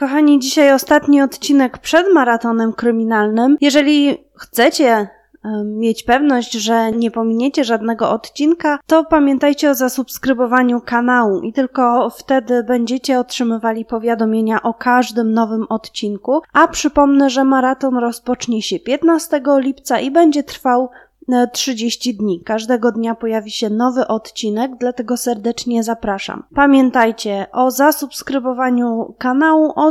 Kochani, dzisiaj ostatni odcinek przed maratonem kryminalnym. Jeżeli chcecie mieć pewność, że nie pominiecie żadnego odcinka, to pamiętajcie o zasubskrybowaniu kanału i tylko wtedy będziecie otrzymywali powiadomienia o każdym nowym odcinku. A przypomnę, że maraton rozpocznie się 15 lipca i będzie trwał 30 dni. Każdego dnia pojawi się nowy odcinek, dlatego serdecznie zapraszam. Pamiętajcie o zasubskrybowaniu kanału, o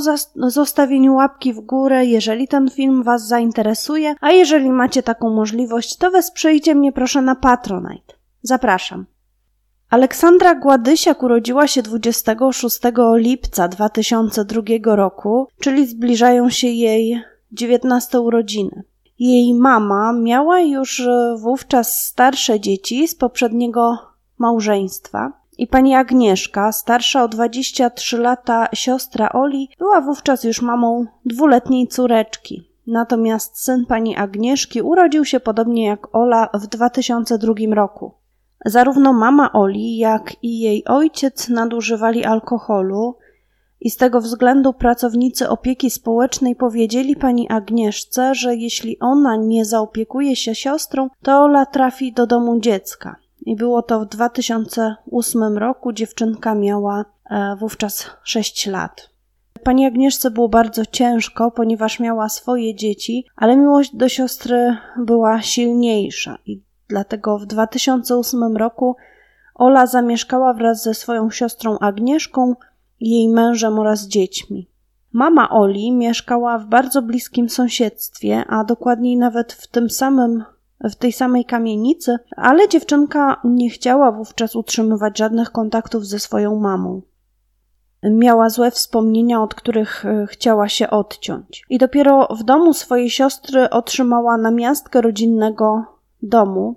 zostawieniu łapki w górę, jeżeli ten film Was zainteresuje, a jeżeli macie taką możliwość, to wesprzyjcie mnie proszę na Patronite. Zapraszam. Aleksandra Gładysiak urodziła się 26 lipca 2002 roku, czyli zbliżają się jej 19 urodziny. Jej mama miała już e, wówczas starsze dzieci z poprzedniego małżeństwa. I pani Agnieszka, starsza o 23 lata siostra Oli, była wówczas już mamą dwuletniej córeczki. Natomiast syn pani Agnieszki urodził się podobnie jak Ola w 2002 roku. Zarówno mama Oli, jak i jej ojciec nadużywali alkoholu, i z tego względu pracownicy opieki społecznej powiedzieli pani Agnieszce, że jeśli ona nie zaopiekuje się siostrą, to Ola trafi do domu dziecka. I było to w 2008 roku. Dziewczynka miała e, wówczas 6 lat. Pani Agnieszce było bardzo ciężko, ponieważ miała swoje dzieci, ale miłość do siostry była silniejsza i dlatego w 2008 roku Ola zamieszkała wraz ze swoją siostrą Agnieszką jej mężem oraz dziećmi. Mama Oli mieszkała w bardzo bliskim sąsiedztwie, a dokładniej nawet w tym samym w tej samej kamienicy, ale dziewczynka nie chciała wówczas utrzymywać żadnych kontaktów ze swoją mamą. Miała złe wspomnienia, od których e, chciała się odciąć. I dopiero w domu swojej siostry otrzymała namiastkę rodzinnego domu.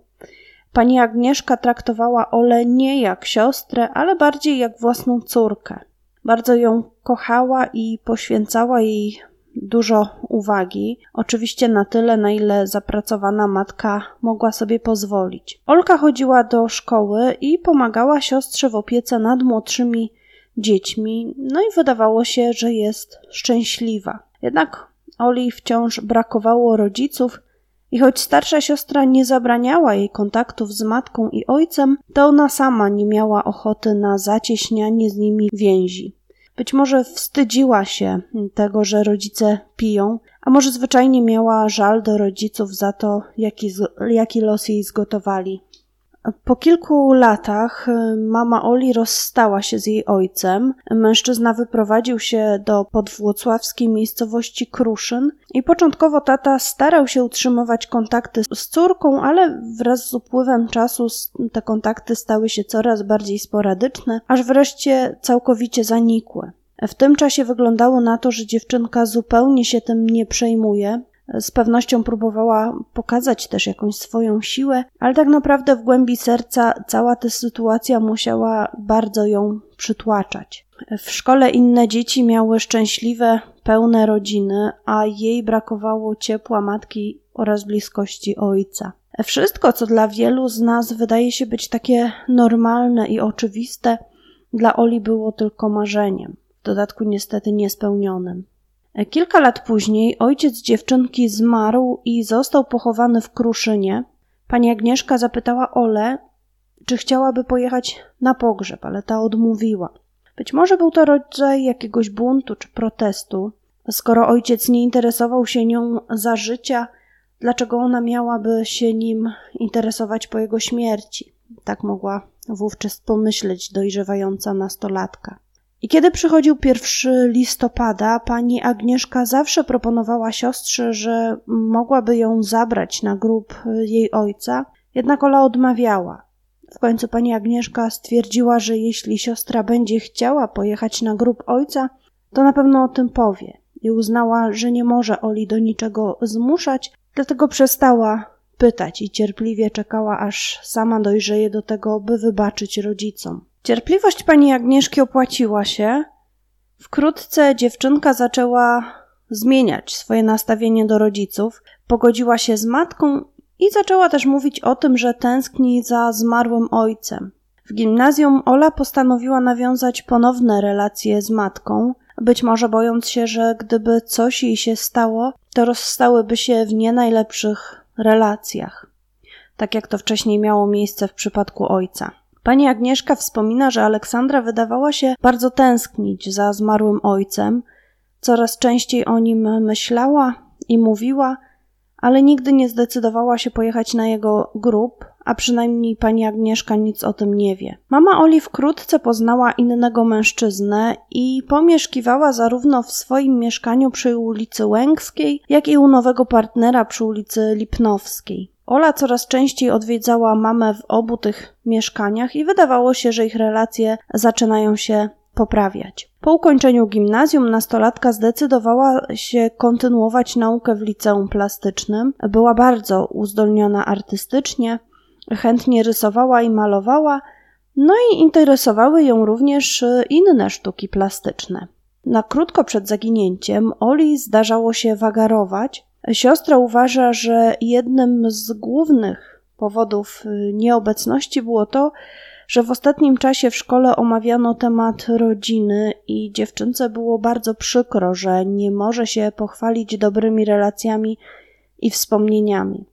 Pani Agnieszka traktowała Ole nie jak siostrę, ale bardziej jak własną córkę. Bardzo ją kochała i poświęcała jej dużo uwagi, oczywiście na tyle, na ile zapracowana matka mogła sobie pozwolić. Olka chodziła do szkoły i pomagała siostrze w opiece nad młodszymi dziećmi, no i wydawało się, że jest szczęśliwa. Jednak Oli wciąż brakowało rodziców, i choć starsza siostra nie zabraniała jej kontaktów z matką i ojcem, to ona sama nie miała ochoty na zacieśnianie z nimi więzi. Być może wstydziła się tego, że rodzice piją, a może zwyczajnie miała żal do rodziców za to, jaki, jaki los jej zgotowali. Po kilku latach y, mama Oli rozstała się z jej ojcem. Mężczyzna wyprowadził się do podwłocławskiej miejscowości Kruszyn i początkowo tata starał się utrzymywać kontakty z córką, ale wraz z upływem czasu te kontakty stały się coraz bardziej sporadyczne, aż wreszcie całkowicie zanikły. W tym czasie wyglądało na to, że dziewczynka zupełnie się tym nie przejmuje, z pewnością próbowała pokazać też jakąś swoją siłę, ale tak naprawdę w głębi serca cała ta sytuacja musiała bardzo ją przytłaczać. W szkole inne dzieci miały szczęśliwe, pełne rodziny, a jej brakowało ciepła matki oraz bliskości ojca. Wszystko, co dla wielu z nas wydaje się być takie normalne i oczywiste, dla Oli było tylko marzeniem, w dodatku niestety niespełnionym. Kilka lat później ojciec dziewczynki zmarł i został pochowany w Kruszynie. Pani Agnieszka zapytała Ole, czy chciałaby pojechać na pogrzeb, ale ta odmówiła. Być może był to rodzaj jakiegoś buntu czy protestu. Skoro ojciec nie interesował się nią za życia, dlaczego ona miałaby się nim interesować po jego śmierci? Tak mogła wówczas pomyśleć dojrzewająca nastolatka. I kiedy przychodził pierwszy listopada, pani Agnieszka zawsze proponowała siostrze, że mogłaby ją zabrać na grób jej ojca, jednak Ola odmawiała. W końcu pani Agnieszka stwierdziła, że jeśli siostra będzie chciała pojechać na grób ojca, to na pewno o tym powie. I uznała, że nie może Oli do niczego zmuszać, dlatego przestała pytać i cierpliwie czekała, aż sama dojrzeje do tego, by wybaczyć rodzicom. Cierpliwość pani Agnieszki opłaciła się. Wkrótce dziewczynka zaczęła zmieniać swoje nastawienie do rodziców, pogodziła się z matką i zaczęła też mówić o tym, że tęskni za zmarłym ojcem. W gimnazjum Ola postanowiła nawiązać ponowne relacje z matką, być może bojąc się, że gdyby coś jej się stało, to rozstałyby się w nie najlepszych relacjach, tak jak to wcześniej miało miejsce w przypadku ojca. Pani Agnieszka wspomina, że Aleksandra wydawała się bardzo tęsknić za zmarłym ojcem, coraz częściej o nim myślała i mówiła, ale nigdy nie zdecydowała się pojechać na jego grób, a przynajmniej pani Agnieszka nic o tym nie wie. Mama Oli wkrótce poznała innego mężczyznę i pomieszkiwała zarówno w swoim mieszkaniu przy ulicy Łęckiej, jak i u nowego partnera przy ulicy Lipnowskiej. Ola coraz częściej odwiedzała mamę w obu tych mieszkaniach i wydawało się, że ich relacje zaczynają się poprawiać. Po ukończeniu gimnazjum nastolatka zdecydowała się kontynuować naukę w liceum plastycznym. Była bardzo uzdolniona artystycznie, chętnie rysowała i malowała, no i interesowały ją również inne sztuki plastyczne. Na krótko przed zaginięciem Oli zdarzało się wagarować. Siostra uważa, że jednym z głównych powodów nieobecności było to, że w ostatnim czasie w szkole omawiano temat rodziny i dziewczynce było bardzo przykro, że nie może się pochwalić dobrymi relacjami i wspomnieniami.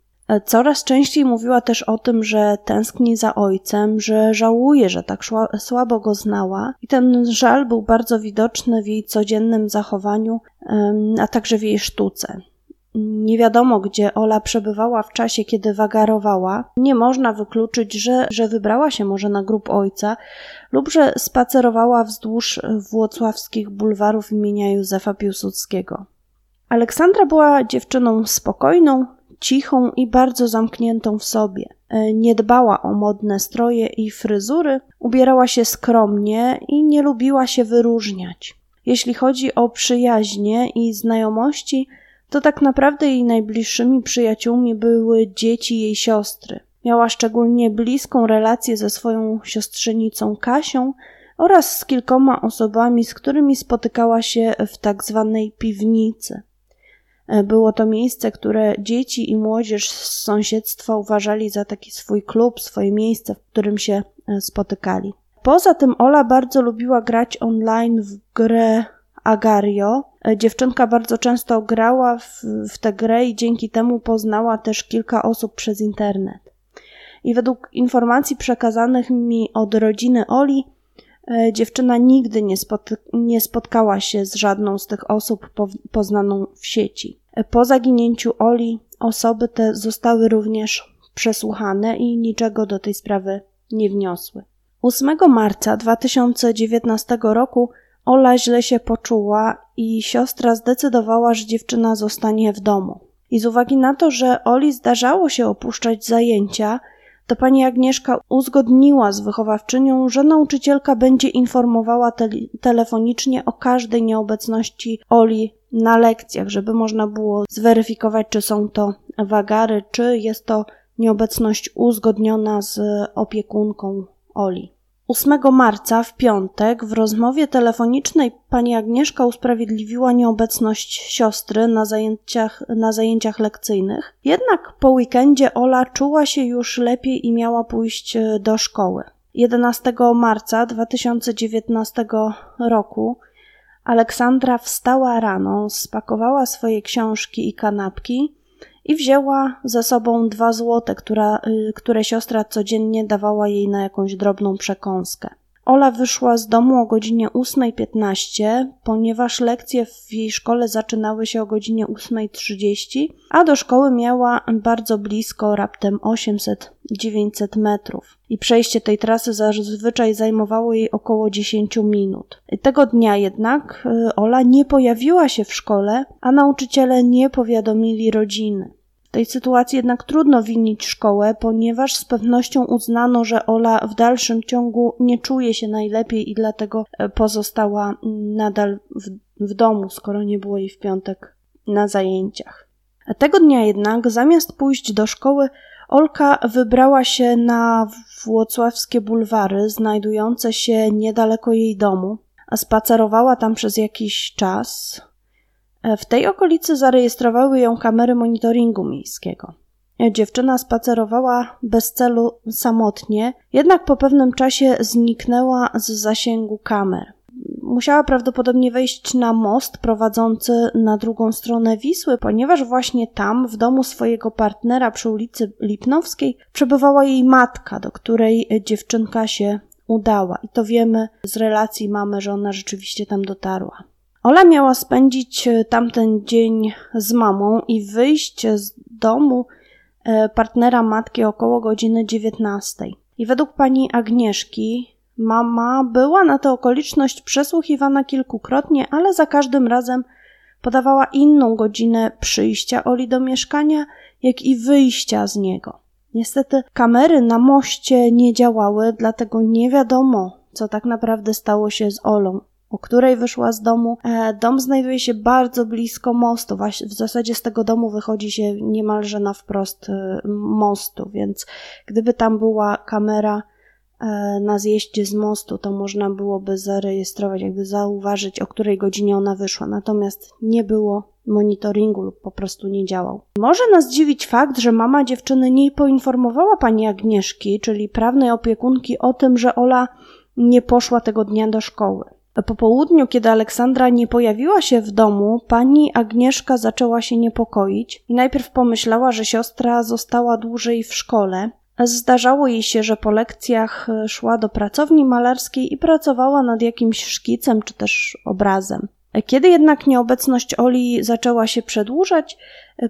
Coraz częściej mówiła też o tym, że tęskni za ojcem, że żałuje, że tak słabo go znała, i ten żal był bardzo widoczny w jej codziennym zachowaniu, a także w jej sztuce. Nie wiadomo, gdzie Ola przebywała w czasie, kiedy wagarowała. Nie można wykluczyć, że, że wybrała się może na grób ojca lub że spacerowała wzdłuż włocławskich bulwarów imienia Józefa Piłsudskiego. Aleksandra była dziewczyną spokojną, cichą i bardzo zamkniętą w sobie. Nie dbała o modne stroje i fryzury, ubierała się skromnie i nie lubiła się wyróżniać. Jeśli chodzi o przyjaźnie i znajomości, to tak naprawdę jej najbliższymi przyjaciółmi były dzieci jej siostry. Miała szczególnie bliską relację ze swoją siostrzenicą Kasią oraz z kilkoma osobami, z którymi spotykała się w tak zwanej piwnicy. Było to miejsce, które dzieci i młodzież z sąsiedztwa uważali za taki swój klub, swoje miejsce, w którym się e, spotykali. Poza tym Ola bardzo lubiła grać online w grę Agario. E, dziewczynka bardzo często grała w, w tę grę i dzięki temu poznała też kilka osób przez internet. I według informacji przekazanych mi od rodziny Oli, e, dziewczyna nigdy nie, nie spotkała się z żadną z tych osób po poznaną w sieci. E, po zaginięciu Oli osoby te zostały również przesłuchane i niczego do tej sprawy nie wniosły. 8 marca 2019 roku Ola źle się poczuła i siostra zdecydowała, że dziewczyna zostanie w domu. I z uwagi na to, że Oli zdarzało się opuszczać zajęcia, to pani Agnieszka uzgodniła z wychowawczynią, że nauczycielka będzie informowała te telefonicznie o każdej nieobecności Oli na lekcjach, żeby można było zweryfikować, czy są to wagary, czy jest to nieobecność uzgodniona z opiekunką Oli. 8 marca w piątek w rozmowie telefonicznej pani Agnieszka usprawiedliwiła nieobecność siostry na zajęciach, na zajęciach lekcyjnych. Jednak po weekendzie Ola czuła się już lepiej i miała pójść e, do szkoły. 11 marca 2019 roku Aleksandra wstała rano, spakowała swoje książki i kanapki i wzięła ze sobą dwa złote, która, y, które siostra codziennie dawała jej na jakąś drobną przekąskę. Ola wyszła z domu o godzinie 8.15, ponieważ lekcje w jej szkole zaczynały się o godzinie 8.30, a do szkoły miała bardzo blisko, raptem 800-900 metrów. I przejście tej trasy zazwyczaj zajmowało jej około 10 minut. Tego dnia jednak y, Ola nie pojawiła się w szkole, a nauczyciele nie powiadomili rodziny. W tej sytuacji jednak trudno winić szkołę, ponieważ z pewnością uznano, że Ola w dalszym ciągu nie czuje się najlepiej i dlatego e, pozostała nadal w, w domu, skoro nie było jej w piątek na zajęciach. Tego dnia jednak, zamiast pójść do szkoły, Olka wybrała się na włocławskie bulwary, znajdujące się niedaleko jej domu, a spacerowała tam przez jakiś czas, w tej okolicy zarejestrowały ją kamery monitoringu miejskiego. Dziewczyna spacerowała bez celu samotnie, jednak po pewnym czasie zniknęła z zasięgu kamer. musiała prawdopodobnie wejść na most prowadzący na drugą stronę Wisły, ponieważ właśnie tam, w domu swojego partnera przy ulicy Lipnowskiej, przebywała jej matka, do której dziewczynka się udała. I to wiemy z relacji mamy, że ona rzeczywiście tam dotarła. Ola miała spędzić e, tamten dzień z mamą i wyjść z domu e, partnera matki około godziny 19. I według pani Agnieszki mama była na tę okoliczność przesłuchiwana kilkukrotnie, ale za każdym razem podawała inną godzinę przyjścia Oli do mieszkania, jak i wyjścia z niego. Niestety kamery na moście nie działały, dlatego nie wiadomo, co tak naprawdę stało się z Olą o której wyszła z domu. E, dom znajduje się bardzo blisko mostu. W zasadzie z tego domu wychodzi się niemalże na wprost e, mostu, więc gdyby tam była kamera e, na zjeździe z mostu, to można byłoby zarejestrować, jakby zauważyć, o której godzinie ona wyszła. Natomiast nie było monitoringu lub po prostu nie działał. Może nas dziwić fakt, że mama dziewczyny nie poinformowała pani Agnieszki, czyli prawnej opiekunki, o tym, że Ola nie poszła tego dnia do szkoły. Po południu, kiedy Aleksandra nie pojawiła się w domu, pani Agnieszka zaczęła się niepokoić i najpierw pomyślała, że siostra została dłużej w szkole. Zdarzało jej się, że po lekcjach szła do pracowni malarskiej i pracowała nad jakimś szkicem czy też obrazem. Kiedy jednak nieobecność Oli zaczęła się przedłużać,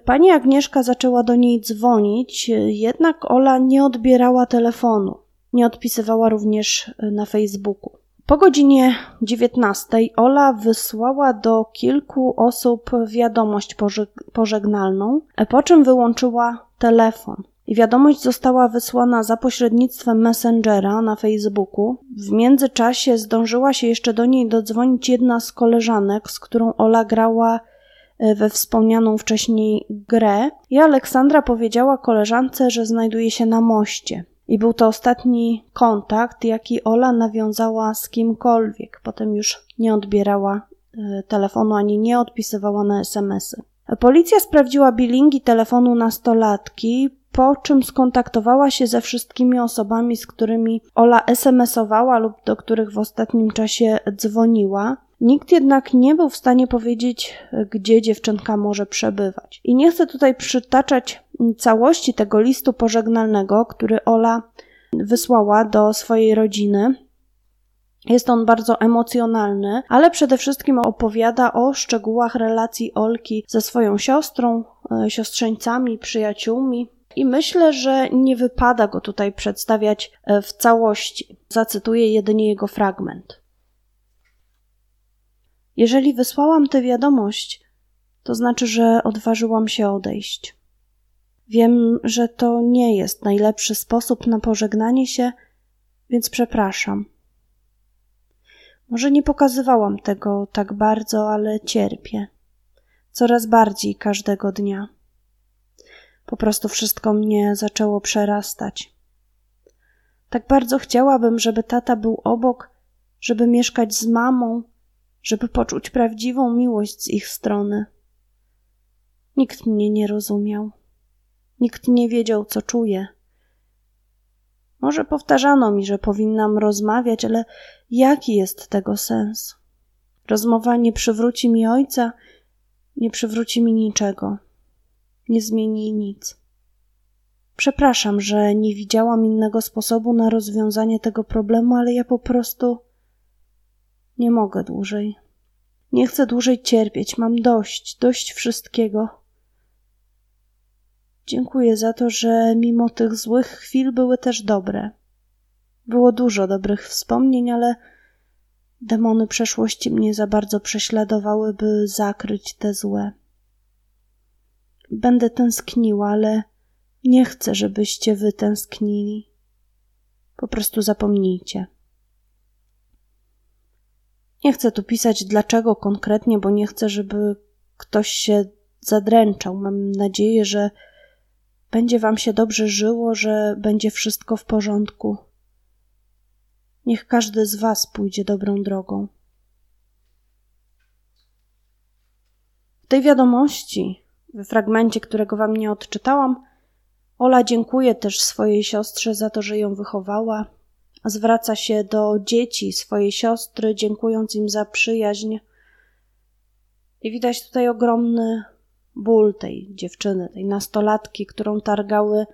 pani Agnieszka zaczęła do niej dzwonić, jednak Ola nie odbierała telefonu. Nie odpisywała również na Facebooku. Po godzinie 19 Ola wysłała do kilku osób wiadomość pożegnalną, po czym wyłączyła telefon. I wiadomość została wysłana za pośrednictwem Messengera na Facebooku. W międzyczasie zdążyła się jeszcze do niej dodzwonić jedna z koleżanek, z którą Ola grała e, we wspomnianą wcześniej grę. I Aleksandra powiedziała koleżance, że znajduje się na moście. I był to ostatni kontakt, jaki Ola nawiązała z kimkolwiek. Potem już nie odbierała e, telefonu ani nie odpisywała na SMSy. Policja sprawdziła bilingi telefonu nastolatki, po czym skontaktowała się ze wszystkimi osobami, z którymi Ola SMS-owała lub do których w ostatnim czasie dzwoniła. Nikt jednak nie był w stanie powiedzieć, gdzie dziewczynka może przebywać. I nie chcę tutaj przytaczać całości tego listu pożegnalnego, który Ola wysłała do swojej rodziny. Jest on bardzo emocjonalny, ale przede wszystkim opowiada o szczegółach relacji Olki ze swoją siostrą, e, siostrzeńcami, przyjaciółmi. I myślę, że nie wypada go tutaj przedstawiać e, w całości. Zacytuję jedynie jego fragment. Jeżeli wysłałam tę wiadomość, to znaczy, że odważyłam się odejść. Wiem, że to nie jest najlepszy sposób na pożegnanie się, więc przepraszam. Może nie pokazywałam tego tak bardzo, ale cierpię. Coraz bardziej każdego dnia. Po prostu wszystko mnie zaczęło przerastać. Tak bardzo chciałabym, żeby tata był obok, żeby mieszkać z mamą, żeby poczuć prawdziwą miłość z ich strony. Nikt mnie nie rozumiał. Nikt nie wiedział, co czuję. Może powtarzano mi, że powinnam rozmawiać, ale jaki jest tego sens? Rozmowa nie przywróci mi ojca, nie przywróci mi niczego, nie zmieni nic. Przepraszam, że nie widziałam innego sposobu na rozwiązanie tego problemu, ale ja po prostu nie mogę dłużej. Nie chcę dłużej cierpieć, mam dość, dość wszystkiego. Dziękuję za to, że mimo tych złych chwil były też dobre. Było dużo dobrych wspomnień, ale demony przeszłości mnie za bardzo prześladowały, by zakryć te złe. Będę tęskniła, ale nie chcę, żebyście wy tęsknili. Po prostu zapomnijcie. Nie chcę tu pisać dlaczego konkretnie, bo nie chcę, żeby ktoś się zadręczał. Mam nadzieję, że będzie wam się dobrze żyło, że będzie wszystko w porządku. Niech każdy z was pójdzie dobrą drogą. W tej wiadomości, w fragmencie, którego wam nie odczytałam, Ola dziękuję też swojej siostrze za to, że ją wychowała, zwraca się do dzieci swojej siostry, dziękując im za przyjaźń. I widać tutaj ogromny ból tej dziewczyny, tej nastolatki, którą targały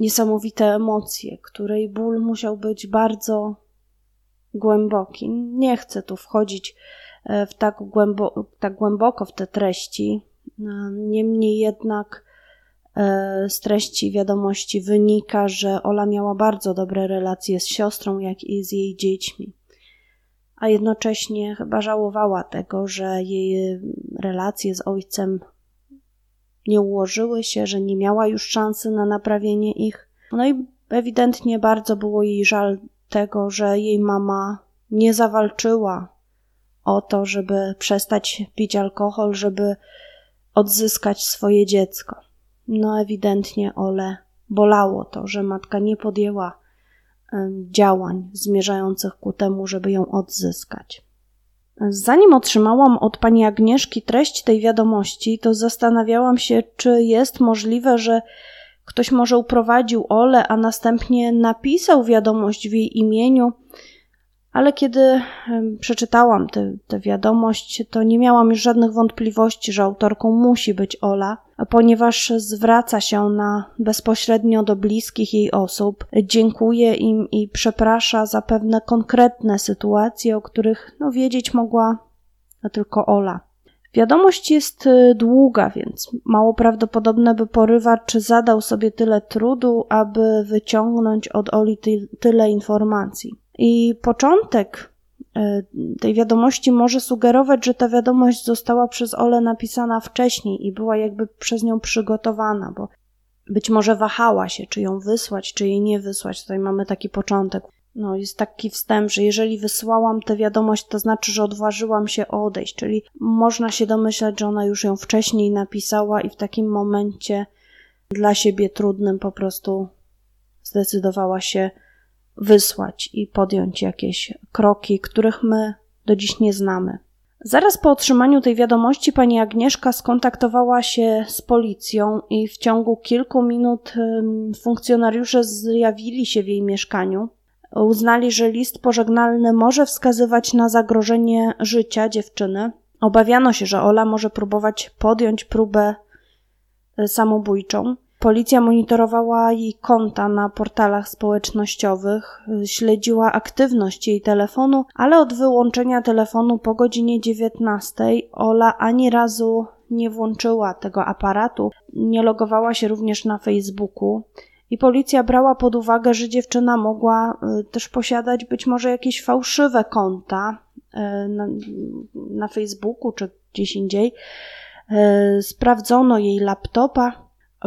niesamowite emocje, której ból musiał być bardzo głęboki. Nie chcę tu wchodzić e, w tak, głębo tak głęboko w te treści, e, niemniej jednak e, z treści wiadomości wynika, że Ola miała bardzo dobre relacje z siostrą, jak i z jej dziećmi. A jednocześnie chyba żałowała tego, że jej relacje z ojcem nie ułożyły się, że nie miała już szansy na naprawienie ich. No i ewidentnie bardzo było jej żal tego, że jej mama nie zawalczyła o to, żeby przestać pić alkohol, żeby odzyskać swoje dziecko. No ewidentnie Ole bolało to, że matka nie podjęła działań zmierzających ku temu, żeby ją odzyskać. Zanim otrzymałam od pani Agnieszki treść tej wiadomości, to zastanawiałam się, czy jest możliwe, że ktoś może uprowadził Ole, a następnie napisał wiadomość w jej imieniu. Ale kiedy przeczytałam tę wiadomość, to nie miałam już żadnych wątpliwości, że autorką musi być Ola, ponieważ zwraca się na bezpośrednio do bliskich jej osób, dziękuję im i przeprasza za pewne konkretne sytuacje, o których no, wiedzieć mogła tylko Ola. Wiadomość jest y, długa, więc mało prawdopodobne, by porywacz zadał sobie tyle trudu, aby wyciągnąć od Oli ty tyle informacji. I początek y, tej wiadomości może sugerować, że ta wiadomość została przez Ole napisana wcześniej i była jakby przez nią przygotowana, bo być może wahała się, czy ją wysłać, czy jej nie wysłać. Tutaj mamy taki początek no, jest taki wstęp, że jeżeli wysłałam tę wiadomość, to znaczy, że odważyłam się odejść, czyli można się domyślać, że ona już ją wcześniej napisała i w takim momencie dla siebie trudnym po prostu zdecydowała się wysłać i podjąć jakieś kroki, których my do dziś nie znamy. Zaraz po otrzymaniu tej wiadomości pani Agnieszka skontaktowała się z policją i w ciągu kilku minut funkcjonariusze zjawili się w jej mieszkaniu uznali, że list pożegnalny może wskazywać na zagrożenie życia dziewczyny. Obawiano się, że Ola może próbować podjąć próbę e, samobójczą. Policja monitorowała jej konta na portalach społecznościowych, śledziła aktywność jej telefonu, ale od wyłączenia telefonu po godzinie 19 Ola ani razu nie włączyła tego aparatu, nie logowała się również na Facebooku. I policja brała pod uwagę, że dziewczyna mogła y, też posiadać być może jakieś fałszywe konta y, na, na Facebooku czy gdzieś indziej. Y, sprawdzono jej laptopa.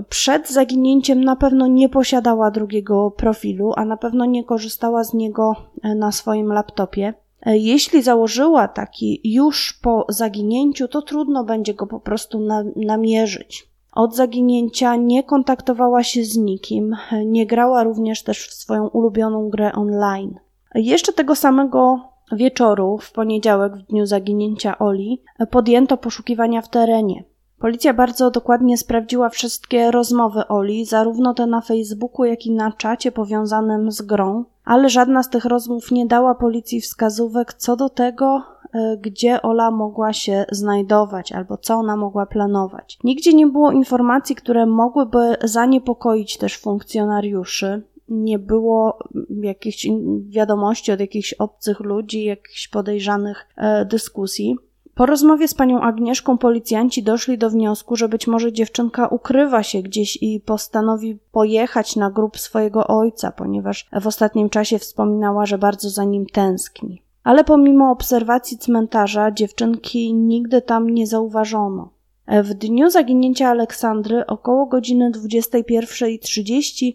Przed zaginięciem na pewno nie posiadała drugiego profilu, a na pewno nie korzystała z niego na swoim laptopie. Jeśli założyła taki już po zaginięciu, to trudno będzie go po prostu namierzyć. Od zaginięcia nie kontaktowała się z nikim, nie grała również też w swoją ulubioną grę online. Jeszcze tego samego wieczoru, w poniedziałek, w dniu zaginięcia Oli, podjęto poszukiwania w terenie. Policja bardzo dokładnie sprawdziła wszystkie rozmowy Oli, zarówno te na Facebooku, jak i na czacie powiązanym z grą, ale żadna z tych rozmów nie dała policji wskazówek co do tego, E, gdzie Ola mogła się znajdować albo co ona mogła planować. Nigdzie nie było informacji, które mogłyby zaniepokoić też funkcjonariuszy. Nie było jakichś wiadomości od jakichś obcych ludzi, jakichś podejrzanych e, dyskusji. Po rozmowie z panią Agnieszką policjanci doszli do wniosku, że być może dziewczynka ukrywa się gdzieś i postanowi pojechać na grób swojego ojca, ponieważ w ostatnim czasie wspominała, że bardzo za nim tęskni ale pomimo obserwacji cmentarza dziewczynki nigdy tam nie zauważono. W dniu zaginięcia Aleksandry około godziny 21.30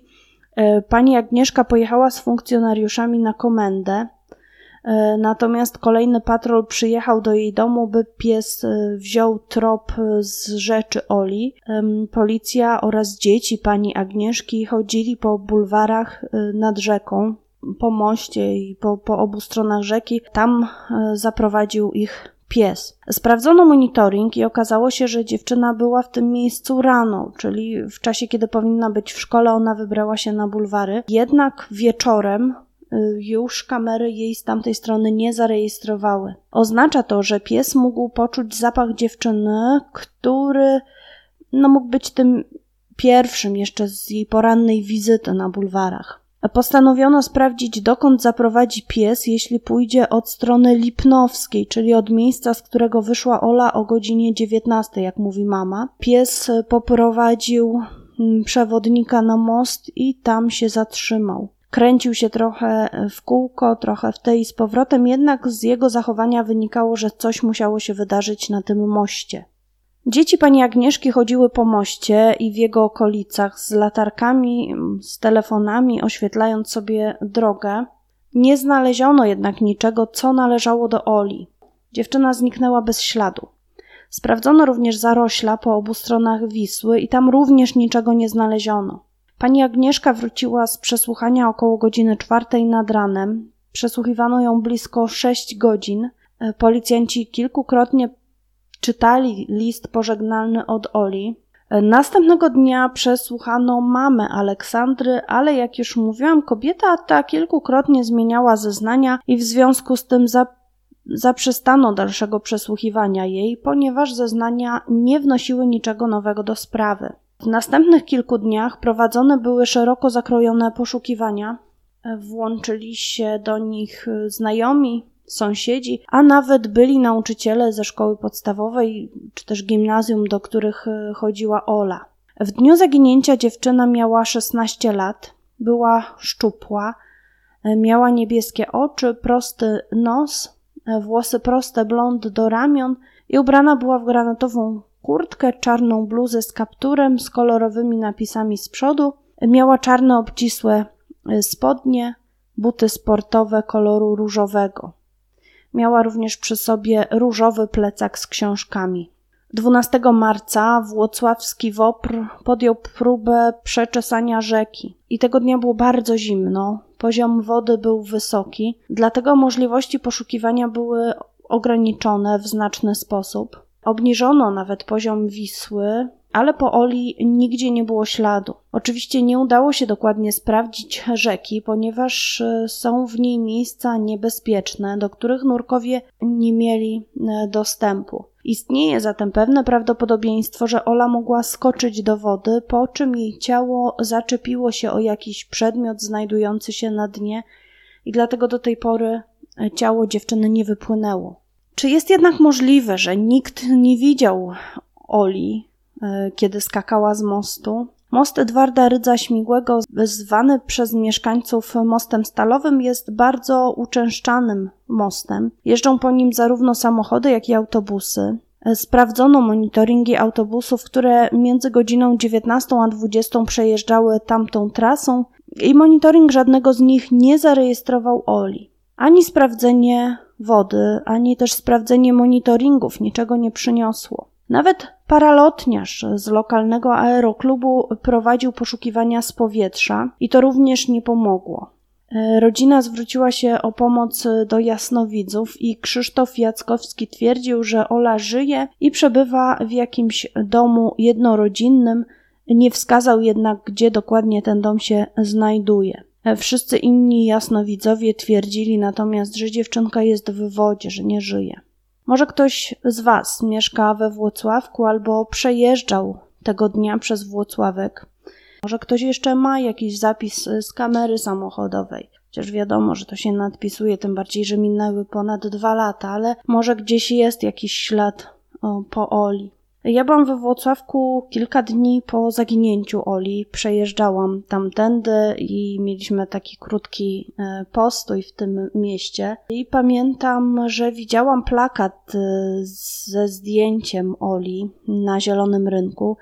e, pani Agnieszka pojechała z funkcjonariuszami na komendę, natomiast kolejny patrol przyjechał do jej domu, by pies e, wziął trop z rzeczy Oli. Policja oraz dzieci pani Agnieszki chodzili po bulwarach nad rzeką, po moście i po, po obu stronach rzeki. Tam e, zaprowadził ich pies. Sprawdzono monitoring i okazało się, że dziewczyna była w tym miejscu rano, czyli w czasie, kiedy powinna być w szkole, ona wybrała się na bulwary. Jednak wieczorem już kamery jej z tamtej strony nie zarejestrowały. Oznacza to, że pies mógł poczuć zapach dziewczyny, który no, mógł być tym pierwszym jeszcze z jej porannej wizyty na bulwarach. Postanowiono sprawdzić, dokąd zaprowadzi pies, jeśli pójdzie od strony Lipnowskiej, czyli od miejsca, z którego wyszła Ola o godzinie 19, jak mówi mama. Pies poprowadził mm, przewodnika na most i tam się zatrzymał. Kręcił się trochę w kółko, trochę w tej z powrotem, jednak z jego zachowania wynikało, że coś musiało się wydarzyć na tym moście. Dzieci pani Agnieszki chodziły po moście i w jego okolicach z latarkami, z telefonami, oświetlając sobie drogę. Nie znaleziono jednak niczego, co należało do Oli. Dziewczyna zniknęła bez śladu. Sprawdzono również zarośla po obu stronach Wisły i tam również niczego nie znaleziono. Pani Agnieszka wróciła z przesłuchania około godziny czwartej nad ranem. Przesłuchiwano ją blisko sześć godzin. Policjanci kilkukrotnie czytali list pożegnalny od Oli. Następnego dnia przesłuchano mamę Aleksandry, ale jak już mówiłam, kobieta ta kilkukrotnie zmieniała zeznania i w związku z tym za, zaprzestano dalszego przesłuchiwania jej, ponieważ zeznania nie wnosiły niczego nowego do sprawy. W następnych kilku dniach prowadzone były szeroko zakrojone poszukiwania. Włączyli się do nich znajomi, sąsiedzi, a nawet byli nauczyciele ze szkoły podstawowej czy też gimnazjum, do których e, chodziła Ola. W dniu zaginięcia dziewczyna miała 16 lat, była szczupła, e, miała niebieskie oczy, prosty nos, e, włosy proste blond do ramion i ubrana była w granatową kurtkę, czarną bluzę z kapturem z kolorowymi napisami z przodu, miała czarne obcisłe spodnie, buty sportowe koloru różowego. Miała również przy sobie różowy plecak z książkami. 12 marca włocławski WOPR podjął próbę przeczesania rzeki i tego dnia było bardzo zimno, poziom wody był wysoki, dlatego możliwości poszukiwania były ograniczone w znaczny sposób. Obniżono nawet poziom Wisły, ale po Oli nigdzie nie było śladu. Oczywiście nie udało się dokładnie sprawdzić rzeki, ponieważ e, są w niej miejsca niebezpieczne, do których nurkowie nie mieli e, dostępu. Istnieje zatem pewne prawdopodobieństwo, że Ola mogła skoczyć do wody, po czym jej ciało zaczepiło się o jakiś przedmiot znajdujący się na dnie i dlatego do tej pory e, ciało dziewczyny nie wypłynęło. Czy jest jednak możliwe, że nikt nie widział Oli, E, kiedy skakała z mostu. Most Edwarda Rydza Śmigłego, zwany przez mieszkańców mostem stalowym, jest bardzo uczęszczanym mostem. Jeżdżą po nim zarówno samochody, jak i autobusy. E, sprawdzono monitoringi autobusów, które między godziną 19 a 20 przejeżdżały tamtą trasą i monitoring żadnego z nich nie zarejestrował Oli. Ani sprawdzenie wody, ani też sprawdzenie monitoringów niczego nie przyniosło. Nawet paralotniarz z lokalnego aeroklubu prowadził poszukiwania z powietrza i to również nie pomogło. E, rodzina zwróciła się o pomoc do jasnowidzów i Krzysztof Jackowski twierdził, że Ola żyje i przebywa w jakimś domu jednorodzinnym. Nie wskazał jednak, gdzie dokładnie ten dom się znajduje. E, wszyscy inni jasnowidzowie twierdzili natomiast, że dziewczynka jest w wodzie, że nie żyje. Może ktoś z Was mieszka we Włocławku albo przejeżdżał tego dnia przez Włocławek. Może ktoś jeszcze ma jakiś zapis z kamery samochodowej. Chociaż wiadomo, że to się nadpisuje, tym bardziej, że minęły ponad dwa lata, ale może gdzieś jest jakiś ślad o, po Oli. Ja byłam we Włocławku kilka dni po zaginięciu Oli. Przejeżdżałam tamtędy i mieliśmy taki krótki e, postój w tym mieście. I pamiętam, że widziałam plakat e, ze zdjęciem Oli na Zielonym Rynku.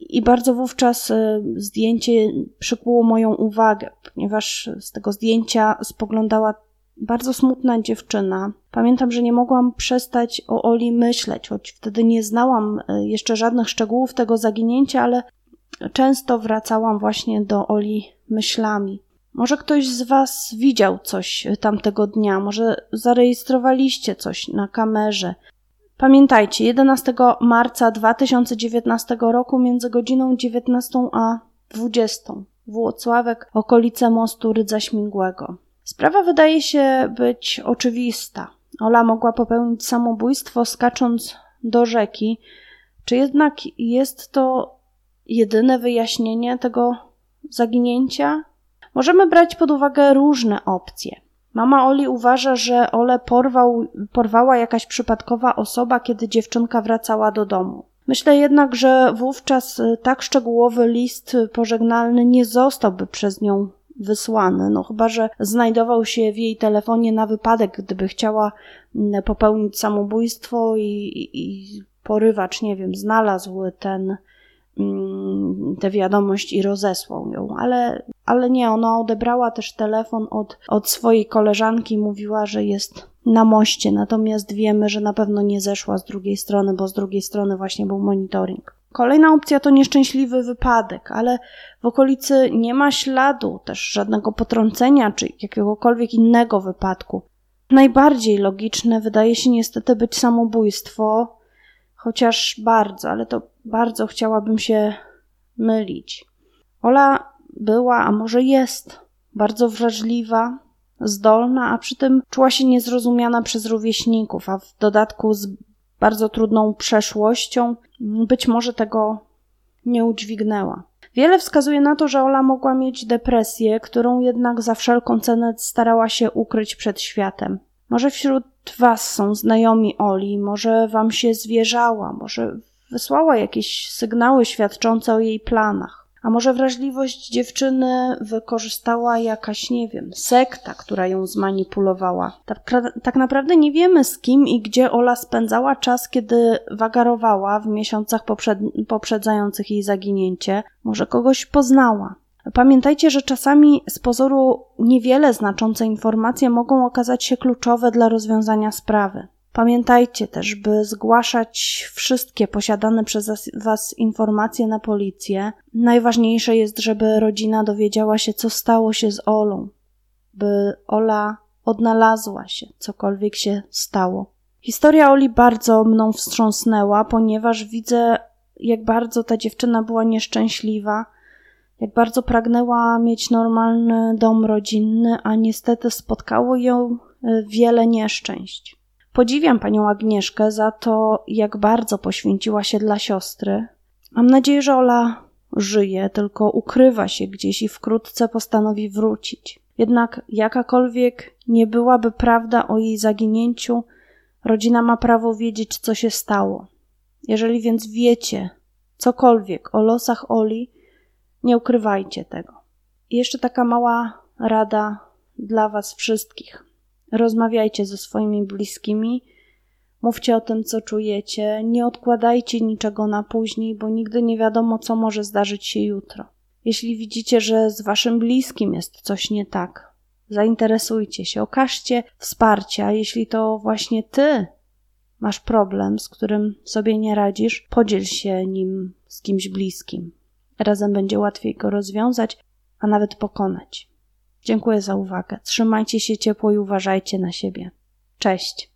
I bardzo wówczas e, zdjęcie przykuło moją uwagę, ponieważ z tego zdjęcia spoglądała bardzo smutna dziewczyna. Pamiętam, że nie mogłam przestać o Oli myśleć, choć wtedy nie znałam e, jeszcze żadnych szczegółów tego zaginięcia, ale często wracałam właśnie do Oli myślami. Może ktoś z Was widział coś tamtego dnia, może zarejestrowaliście coś na kamerze. Pamiętajcie, 11 marca 2019 roku między godziną 19 a 20 Włocławek, okolice mostu Rydza Śmigłego. Sprawa wydaje się być oczywista. Ola mogła popełnić samobójstwo skacząc do rzeki. Czy jednak jest to jedyne wyjaśnienie tego zaginięcia? Możemy brać pod uwagę różne opcje. Mama Oli uważa, że Ole porwał, porwała jakaś przypadkowa osoba, kiedy dziewczynka wracała do domu. Myślę jednak, że wówczas tak szczegółowy list pożegnalny nie zostałby przez nią wysłany, no chyba, że znajdował się w jej telefonie na wypadek, gdyby chciała mm, popełnić samobójstwo i, i porywacz, nie wiem, znalazł ten, mm, tę wiadomość i rozesłał ją, ale, ale nie, ona odebrała też telefon od, od swojej koleżanki, mówiła, że jest na moście, natomiast wiemy, że na pewno nie zeszła z drugiej strony, bo z drugiej strony właśnie był monitoring. Kolejna opcja to nieszczęśliwy wypadek, ale w okolicy nie ma śladu też żadnego potrącenia czy jakiegokolwiek innego wypadku. Najbardziej logiczne wydaje się niestety być samobójstwo, chociaż bardzo, ale to bardzo chciałabym się mylić. Ola była, a może jest, bardzo wrażliwa, zdolna, a przy tym czuła się niezrozumiana przez rówieśników, a w dodatku z bardzo trudną przeszłością, być może tego nie udźwignęła. Wiele wskazuje na to, że Ola mogła mieć depresję, którą jednak za wszelką cenę starała się ukryć przed światem. Może wśród Was są znajomi Oli, może Wam się zwierzała, może wysłała jakieś sygnały świadczące o jej planach. A może wrażliwość dziewczyny wykorzystała jakaś, nie wiem, sekta, która ją zmanipulowała? Tak, tak naprawdę nie wiemy z kim i gdzie Ola spędzała czas, kiedy wagarowała w miesiącach poprzed poprzedzających jej zaginięcie. Może kogoś poznała. Pamiętajcie, że czasami z pozoru niewiele znaczące informacje mogą okazać się kluczowe dla rozwiązania sprawy. Pamiętajcie też, by zgłaszać wszystkie posiadane przez Was informacje na policję. Najważniejsze jest, żeby rodzina dowiedziała się, co stało się z Olą, by Ola odnalazła się, cokolwiek się stało. Historia Oli bardzo mną wstrząsnęła, ponieważ widzę, jak bardzo ta dziewczyna była nieszczęśliwa, jak bardzo pragnęła mieć normalny dom rodzinny, a niestety spotkało ją e, wiele nieszczęść. Podziwiam panią Agnieszkę za to, jak bardzo poświęciła się dla siostry. Mam nadzieję, że Ola żyje, tylko ukrywa się gdzieś i wkrótce postanowi wrócić. Jednak jakakolwiek nie byłaby prawda o jej zaginięciu, rodzina ma prawo wiedzieć, co się stało. Jeżeli więc wiecie cokolwiek o losach Oli, nie ukrywajcie tego. I jeszcze taka mała rada dla Was wszystkich. Rozmawiajcie ze swoimi bliskimi, mówcie o tym, co czujecie, nie odkładajcie niczego na później, bo nigdy nie wiadomo, co może zdarzyć się jutro. Jeśli widzicie, że z waszym bliskim jest coś nie tak, zainteresujcie się, okażcie wsparcia. Jeśli to właśnie ty masz problem, z którym sobie nie radzisz, podziel się nim z kimś bliskim. Razem będzie łatwiej go rozwiązać, a nawet pokonać. Dziękuję za uwagę. Trzymajcie się ciepło i uważajcie na siebie. Cześć.